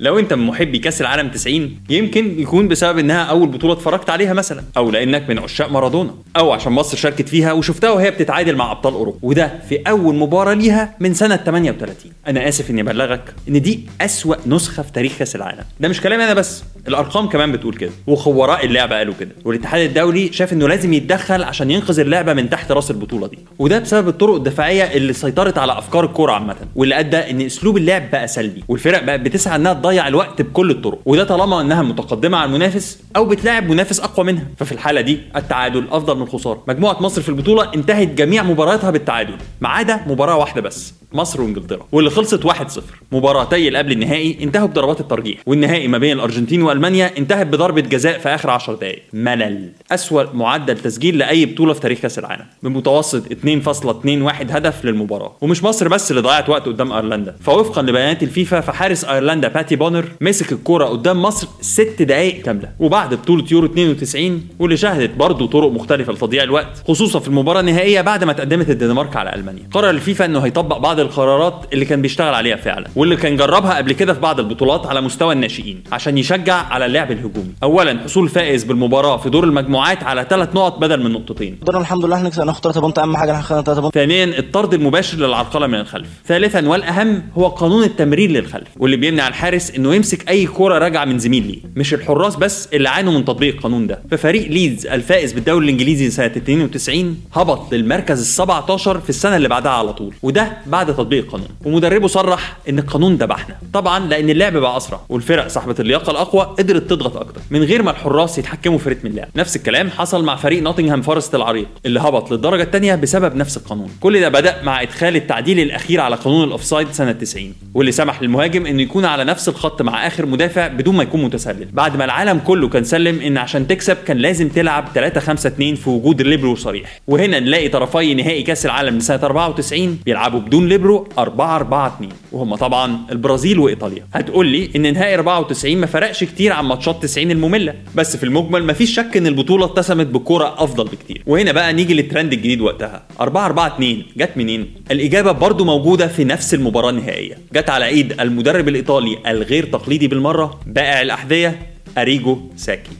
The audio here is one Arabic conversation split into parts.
لو انت من محبي كاس العالم 90 يمكن يكون بسبب انها اول بطولة اتفرجت عليها مثلا أو لأنك من عشاق مارادونا أو عشان مصر شاركت فيها وشفتها وهي بتتعادل مع أبطال أوروبا. وده في أول مباراة ليها من سنة 38 أنا آسف إني أبلغك إن دي أسوأ نسخة في تاريخ كاس العالم. ده مش كلامي أنا بس الأرقام كمان بتقول كده وخبراء اللعبه قالوا كده. والاتحاد الدولي شاف إنه لازم يتدخل عشان ينقذ اللعبة من تحت رأس البطولة دي. وده بسبب الطرق الدفاعية اللي سيطرت على أفكار الكورة عامة واللي أدى إن أسلوب اللعب بقى سلبي والفرق بقت بتسعى إنها تضيع الوقت بكل الطرق وده طالما إنها متقدمة على المنافس أو بتلاعب منافس أقوى منها. ففي الحالة دي التعادل أفضل من الخسارة. مجموعة مصر في البطولة انتهت جميع مبارياتها بالتعادل ما عدا مباراة واحدة بس. مصر وانجلترا واللي خلصت 1-0 مباراتي اللي قبل النهائي انتهوا بضربات الترجيح والنهائي ما بين الأرجنتين وألمانيا انتهت بضربة جزاء في آخر 10 دقائق ملل. أسوأ معدل تسجيل لأي بطولة في تاريخ كأس العالم. بمتوسط 2.21 هدف للمباراة. ومش مصر بس اللي ضيعت وقت قدام أيرلندا. فوفقا لبيانات الفيفا فحارس أيرلندا باتي بونر مسك الكرة قدام مصر ست دقائق كاملة. وبعد بطولة يورو 92 واللي شهدت برضه طرق مختلفة لتضييع الوقت خصوصا في المباراة النهائية بعد ما تقدمت الدنمارك على ألمانيا. قرر الفيفا إنه هيطبق بعض القرارات اللي كان بيشتغل عليها فعلا واللي كان جربها قبل كده في بعض البطولات على مستوى الناشئين عشان يشجع على اللعب الهجومي. اولا حصول فائز بالمباراة في دور المجموعات على ثلاث نقط بدل من نقطتين. قدرنا الحمد لله نكسب ناخد 3 point أهم حاجة ناخد 3 point. ثانيا الطرد المباشر للعرقلة من الخلف. ثالثا والأهم هو قانون التمرير للخلف واللي بيمنع الحارس إنه يمسك أي كورة راجعة من زميل ليه. مش الحراس بس اللي عانوا من تطبيق القانون ده. ففريق ليدز الفائز بالدوري الإنجليزي سنة 92 هبط للمركز ال 17 في السنة اللي بعدها على طول. وده بعد تطبيق القانون ومدربه صرح إن القانون ذبحنا. طبعا لأن اللعب بقى أسرع. والفرق صاحبة اللياقة الأقوى قدرت تضغط أكتر. من غير ما الحراس يتحكموا في رتم اللعب. نفس الكلام حصل مع فريق نوتنغهام فورست العريق اللي هبط للدرجة الثانية بسبب نفس القانون. كل ده بدأ مع إدخال التعديل الأخير على قانون ال offside سنة 90 واللي سمح للمهاجم إنه يكون على نفس الخط مع آخر مدافع بدون ما يكون متسلل. بعد ما العالم كله كان سلم إن عشان تكسب كان لازم تلعب 3 5 2 في وجود الليبرو صريح. وهنا نلاقي طرفي نهائي كأس العالم لسنة 94 بيلعبوا بدون ليبرو 4 4 2 وهم طبعا البرازيل وإيطاليا. هتقول لي إن نهائي 94 ما فرقش كتير عن ماتشات 90 المملة. بس في المجمل مفيش شك إن البطولة اتسمت بكوره أفضل بكتير. وهنا بقى نيجي للترند الجديد وقتها. 4 4 2 جت منين؟ الإجابة برضو موجودة في نفس المباراة النهائية. جت على إيد المدرب الإيطالي الغير تقليدي بالمرة بائع الأحذية أريجو ساكي.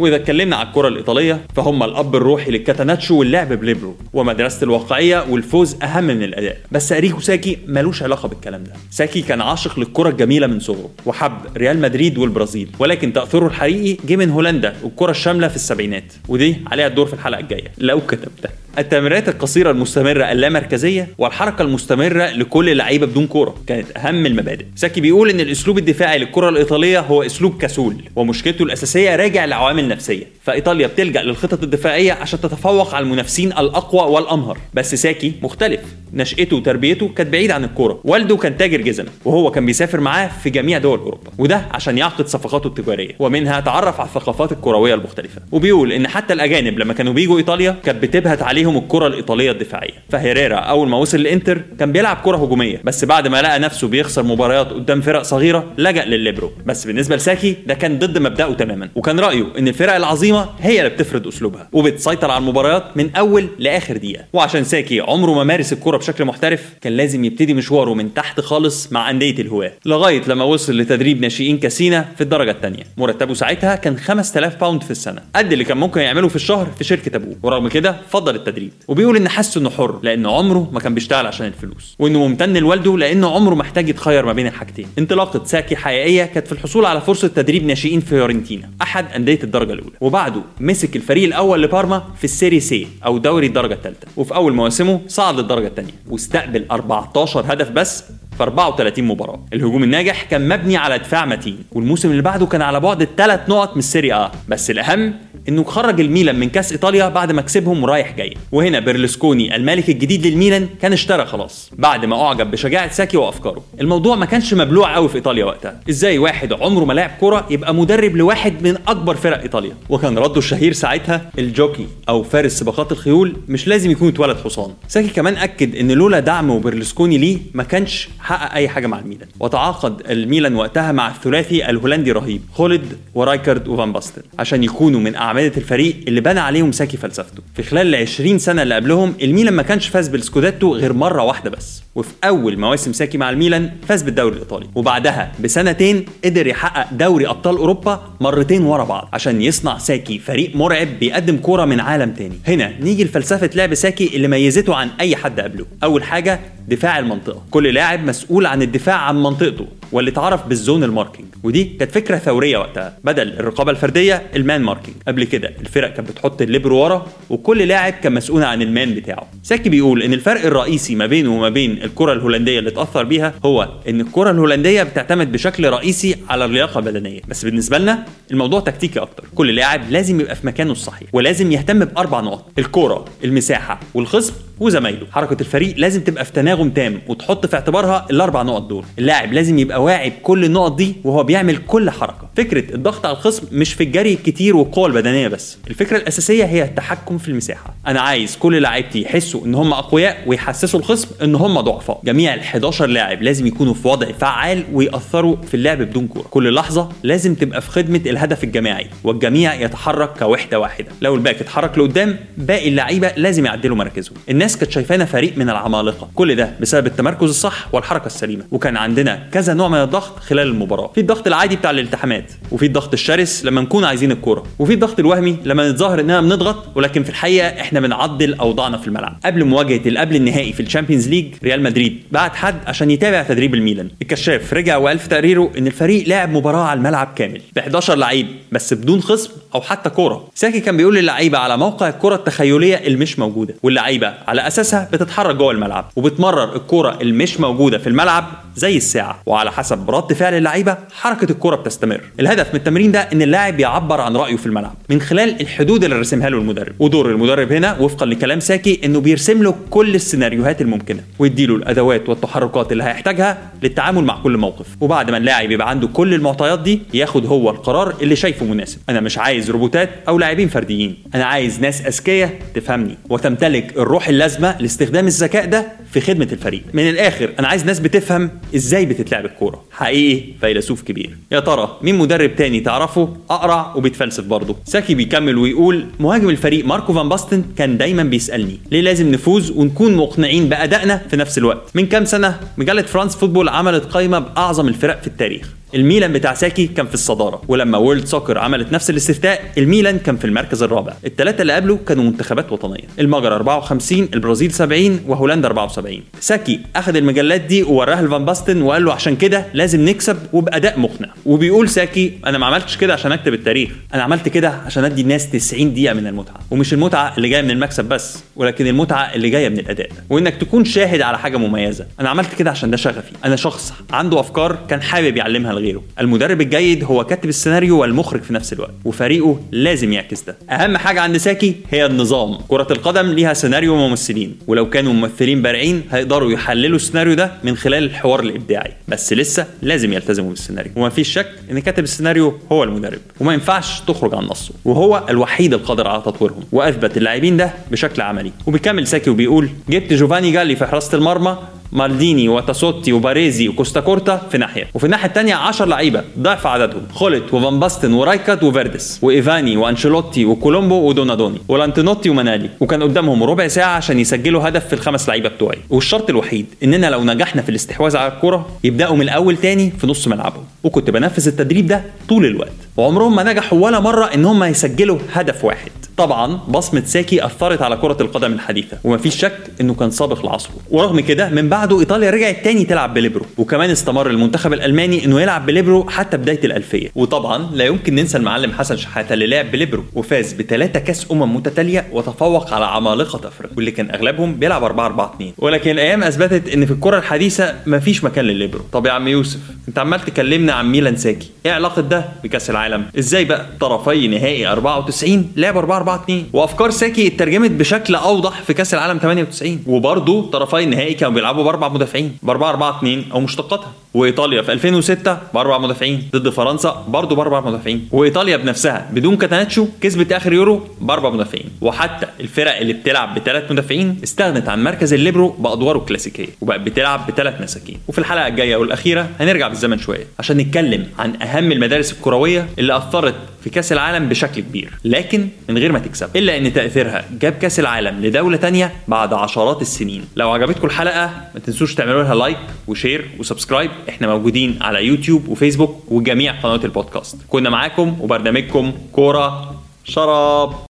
وإذا اتكلمنا على الكرة الإيطالية فهم الأب الروحي لل catenaccio واللعب بليبرو. ومدرسة الواقعية والفوز أهم من الأداء. بس أريكو ساكي ملوش علاقة بالكلام ده. ساكي كان عاشق للكرة الجميلة من صغره وحب ريال مدريد والبرازيل. ولكن تاثره الحقيقي جه من هولندا والكرة الشاملة في السبعينات. ودي عليها الدور في الحلقة الجاية. لو كتبتها. التمريرات القصيرة المستمرة اللامركزية والحركة المستمرة لكل لعيبة بدون كورة كانت أهم المبادئ. ساكي بيقول إن الأسلوب الدفاعي للكرة الإيطالية هو أسلوب كسول ومشكلته الأساسية راجع لعوامل نفسية، فإيطاليا بتلجأ للخطط الدفاعية عشان تتفوق على المنافسين الأقوى والأمهر، بس ساكي مختلف، نشأته وتربيته كانت بعيد عن الكورة، والده كان تاجر جزم وهو كان بيسافر معاه في جميع دول أوروبا، وده عشان يعقد صفقاته التجارية، ومنها تعرف على الثقافات الكروية المختلفة، وبيقول إن حتى الأجانب لما كانوا بيجوا إيطاليا كانت بتبهت عليهم الكرة الإيطالية الدفاعية، فهيريرا أول ما وصل لإنتر كان بيلعب كرة هجومية، بس بعد ما لقى نفسه بيخسر مباريات قدام فرق صغيرة لجأ للليبرو، بس بالنسبة لساكي ده كان ضد مبدأه تماما، وكان رأيه إن الفرق العظيمة هي اللي بتفرض أسلوبها، وبتسيطر على المباريات من أول لآخر دقيقة، وعشان ساكي عمره ما مارس الكرة بشكل محترف، كان لازم يبتدي مشواره من تحت خالص مع أندية الهواة، لغاية لما وصل لتدريب ناشئين كاسينا في الدرجة الثانية، مرتبه ساعتها كان 5000 pound في السنة، قد اللي كان ممكن يعمله في الشهر في شركة أبوه، ورغم كده فضل التدريب، وبيقول إن حس إنه حر لأن عمره ما كان بيشتغل عشان الفلوس، وإنه ممتن لوالده لأنه عمره محتاج يتخير ما بين الحاجتين. انطلاقة ساكي حقيقية كانت في الحصول على فرصة تدريب ناشئين في فيورنتينا، أحد أندية الدرجة الأولى، وبعده مسك الفريق الأول لبارما في ال Serie C أو دوري الدرجة الثالثة، وفي أول مواسمه صعد للدرجة الثانية، واستقبل 14 هدف بس في 34 مباراة. الهجوم الناجح كان مبني على دفاع متين والموسم اللي بعده كان على بعد ثلاث نقط من ال Serie A بس الأهم إنه خرج الميلان من كأس إيطاليا بعد ما كسبهم رايح جاي. وهنا بيرلسكوني المالك الجديد للميلان كان اشترى خلاص بعد ما أعجب بشجاعة ساكي وأفكاره. الموضوع ما كانش مبلوع قوي في إيطاليا وقتها. إزاي واحد عمره ما لعب كوره يبقى مدرب لواحد من أكبر فرق إيطاليا؟ وكان رده الشهير ساعتها الجوكي أو فارس سباقات الخيول مش لازم يكون اتولد حصان. ساكي كمان أكد إن لولا دعم بيرلسكوني ليه ما كانش حقق أي حاجة مع الميلان. وتعاقد الميلان وقتها مع الثلاثي الهولندي رهيب خوليت ورايكارد وفان باستن عشان يكونوا من اعمده الفريق اللي بنى عليهم ساكي فلسفته. في خلال ال 20 سنة اللي قبلهم الميلان ما كانش فاز بال scudetto غير مرة واحدة بس. وفي أول مواسم ساكي مع الميلان فاز بالدوري الإيطالي. وبعدها بسنتين قدر يحقق دوري أبطال أوروبا مرتين ورا بعض عشان يصنع ساكي فريق مرعب بيقدم كورة من عالم تاني. هنا نيجي لفلسفة لعب ساكي اللي ميزته عن أي حد قبله. أول حاجة دفاع المنطقة. كل لاعب مسؤول عن الدفاع عن منطقته واللي اتعرف بال zone ال marking. ودي كانت فكرة ثورية وقتها بدل الرقابة الفردية ال man marking. قبل كده الفرق كانت بتحط الليبرو ورا وكل لاعب كان مسؤول عن ال man بتاعه. ساكي بيقول إن الفرق الرئيسي ما بينه وما بين الكرة الهولندية اللي اتأثر بيها هو إن الكرة الهولندية بتعتمد بشكل رئيسي على اللياقة البدنية. بس بالنسبة لنا الموضوع تكتيكي أكتر. كل لاعب لازم يبقى في مكانه الصحيح ولازم يهتم بأربع نقط الكرة المساحة والخصم وزمايله. حركة الفريق لازم تبقى في تناغم تام وتحط في اعتبارها الأربع نقط دول. اللاعب لازم يبقى واعي بكل النقط دي وهو بيعمل كل حركة. فكرة الضغط على الخصم مش في الجري الكتير والقوه البدنية بس. الفكرة الأساسية هي التحكم في المساحة. أنا عايز كل لاعيبتي يحسوا إن هم أقوياء ويحسسوا الخصم إن هم ضعفاء. جميع ال 11 لاعب لازم يكونوا في وضع فعال ويأثروا في اللعب بدون كورة. كل لحظة لازم تبقى في خدمة الهدف الجماعي والجميع يتحرك كوحدة واحدة. لو الباك اتحرك لقدام باقي اللعيبة لازم يعدلوا مراكزهم. الناس كانت شايفانا فريق من العمالقة. كل ده بسبب التمركز الصح والحركة السليمة. وكان عندنا كذا نوع من الضغط خلال المباراة. في الضغط العادي بتاع الالتحامات وفي الضغط الشرس لما نكون عايزين الكورة وفي الضغط الوهمي لما نتظاهر إننا بنضغط ولكن في الحقيقة إحنا بنعدل أوضاعنا في الملعب. قبل مواجهة اللي قبل النهائي في ال Champions League ريال مدريد بعت حد عشان يتابع تدريب الميلان. الكشاف رجع وقال في تقريره إن الفريق لعب مباراة على الملعب كامل ب 11 لعيب بس بدون خصم أو حتى كورة. ساكي كان بيقول للعيبة على موقع الكرة التخيلية اللي مش موجودة واللعيبة على أساسها بتتحرك جوه الملعب وبتمرر الكره اللي مش موجودة في الملعب زي الساعة. وعلى حسب رد فعل اللعيبة حركة الكرة بتستمر. الهدف من التمرين ده إن اللاعب يعبر عن رأيه في الملعب. من خلال الحدود اللي رسمها له المدرب. ودور المدرب هنا وفقا لكلام ساكي إنه بيرسم له كل السيناريوهات الممكنة. ويديله الأدوات والتحركات اللي هيحتاجها للتعامل مع كل موقف. وبعد ما اللاعب يبقى عنده كل المعطيات دي ياخد هو القرار اللي شايفه مناسب. أنا مش عايز روبوتات أو لاعبين فرديين. أنا عايز ناس أذكياء تفهمني. وتمتلك الروح اللازمة لاستخدام الذكاء ده في خدمة الفريق. من الآخر أنا عايز ناس بتفهم إزاي بتتلعب الكورة. حقيقي فيلسوف كبير. يا ترى مين مدرب تاني تعرفه؟ أقرع وبيتفلسف برضه. ساكي بيكمل ويقول مهاجم الفريق ماركو فان باستن كان دايما بيسألني ليه لازم نفوز ونكون مقنعين بأدائنا في نفس الوقت؟ من كام سنة مجلة France Football عملت قائمه بأعظم الفرق في التاريخ. الميلان بتاع ساكي كان في الصدارة ولما World Soccer عملت نفس الاستفتاء الميلان كان في المركز الرابع. الثلاثه اللي قبله كانوا منتخبات وطنية. المجر 54 البرازيل 70 وهولندا 74 ساكي أخذ المجلات دي ووراها لفان باستن وقال له عشان كده لازم نكسب وباداء مقنع. وبيقول ساكي أنا ما عملتش كده عشان أكتب التاريخ أنا عملت كده عشان أدي الناس 90 دقيقة من المتعة. ومش المتعة اللي جاية من المكسب بس ولكن المتعة اللي جاية من الأداء وإنك تكون شاهد على حاجة مميزة أنا عملت كده عشان ده شغفي. أنا شخص عنده أفكار كان حابب يعلمها لغيره المدرب الجيد هو كاتب السيناريو والمخرج في نفس الوقت وفريقه لازم يعكس ده. أهم حاجة عند ساكي هي النظام. كرة القدم ليها سيناريو وممثلين ولو كانوا ممثلين بارعين هيقدروا يحللوا السيناريو ده من خلال الحوار الإبداعي. بس لسه لازم يلتزموا بالسيناريو. وما فيش شك إن كاتب السيناريو هو المدرب وما ينفعش تخرج عن نصه. وهو الوحيد القادر على تطويرهم وأثبت اللاعبين ده بشكل عملي. وبيكمل ساكي وبيقول جبت جوفاني جالي في حراسة المرمى مالديني وتاسوتي وباريزي وكوستا كورتا في ناحية. وفي الناحية الثانية 10 لعيبة. ضعف عددهم. خوليت وفان باستن ورايكارد وفيرديس وإيفاني وأنشيلوتي وكولومبو ودونادوني. ولانتينيوتي ومناري وكان قدامهم ربع ساعة عشان يسجلوا هدف في الخمس لعيبة بتوعي. والشرط الوحيد إننا لو نجحنا في الاستحواذ على الكرة يبدأوا من الأول تاني في نص ملعبهم. وكنت بنفذ التدريب ده طول الوقت. وعمرهم ما نجحوا ولا مرة ان هم يسجلوا هدف واحد. طبعا بصمة ساكي أثرت على كرة القدم الحديثة ومفيش شك إنه كان سابق لعصره. ورغم كده من بعده إيطاليا رجعت تاني تلعب بليبرو وكمان استمر المنتخب الألماني إنه يلعب بليبرو حتى بداية الألفية. وطبعا لا يمكن ننسى المعلم حسن شحاتة اللي لعب بليبرو وفاز بثلاثة كأس أمم متتالية وتفوق على عمالقة أفريقيا واللي كان أغلبهم بيلعب 4 4 2 ولكن الأيام أثبتت إن في الكرة الحديثة مفيش مكان للليبرو. طب يا عم يوسف أنت عمال تكلمنا عن ميلان ساكي. إيه علاقة ده بكأس العالم؟ إزاي بقى طرفي نهائي 94 لعب 4 4 2 وأفكار ساكي اترجمت بشكل أوضح في كأس العالم 98 وبرضه طرفي النهائي كانوا بيلعبوا بأربع مدافعين ب 4 4 2 أو مشتقاتها وإيطاليا في 2006 بأربع مدافعين ضد فرنسا برضه بأربع مدافعين. وإيطاليا بنفسها بدون كاتاناتشو كسبت آخر يورو بأربع مدافعين. وحتى الفرق اللي بتلعب بثلاث مدافعين استغنت عن مركز الليبرو بأدواره الكلاسيكية وبقت بتلعب بثلاث مساكين. وفي الحلقة الجاية والأخيرة هنرجع بالزمن شوية عشان نتكلم عن أهم المدارس الكروية اللي أثرت في كأس العالم بشكل كبير لكن من غير ما تكسب. إلا إن تأثيرها جاب كأس العالم لدولة تانية بعد عشرات السنين. لو عجبتكم الحلقة ما تنسوش تعملوا لها like و share و subscribe إحنا موجودين على يوتيوب وفيسبوك وجميع قنوات البودكاست. كنا معاكم وبرنامجكم كورة شراب.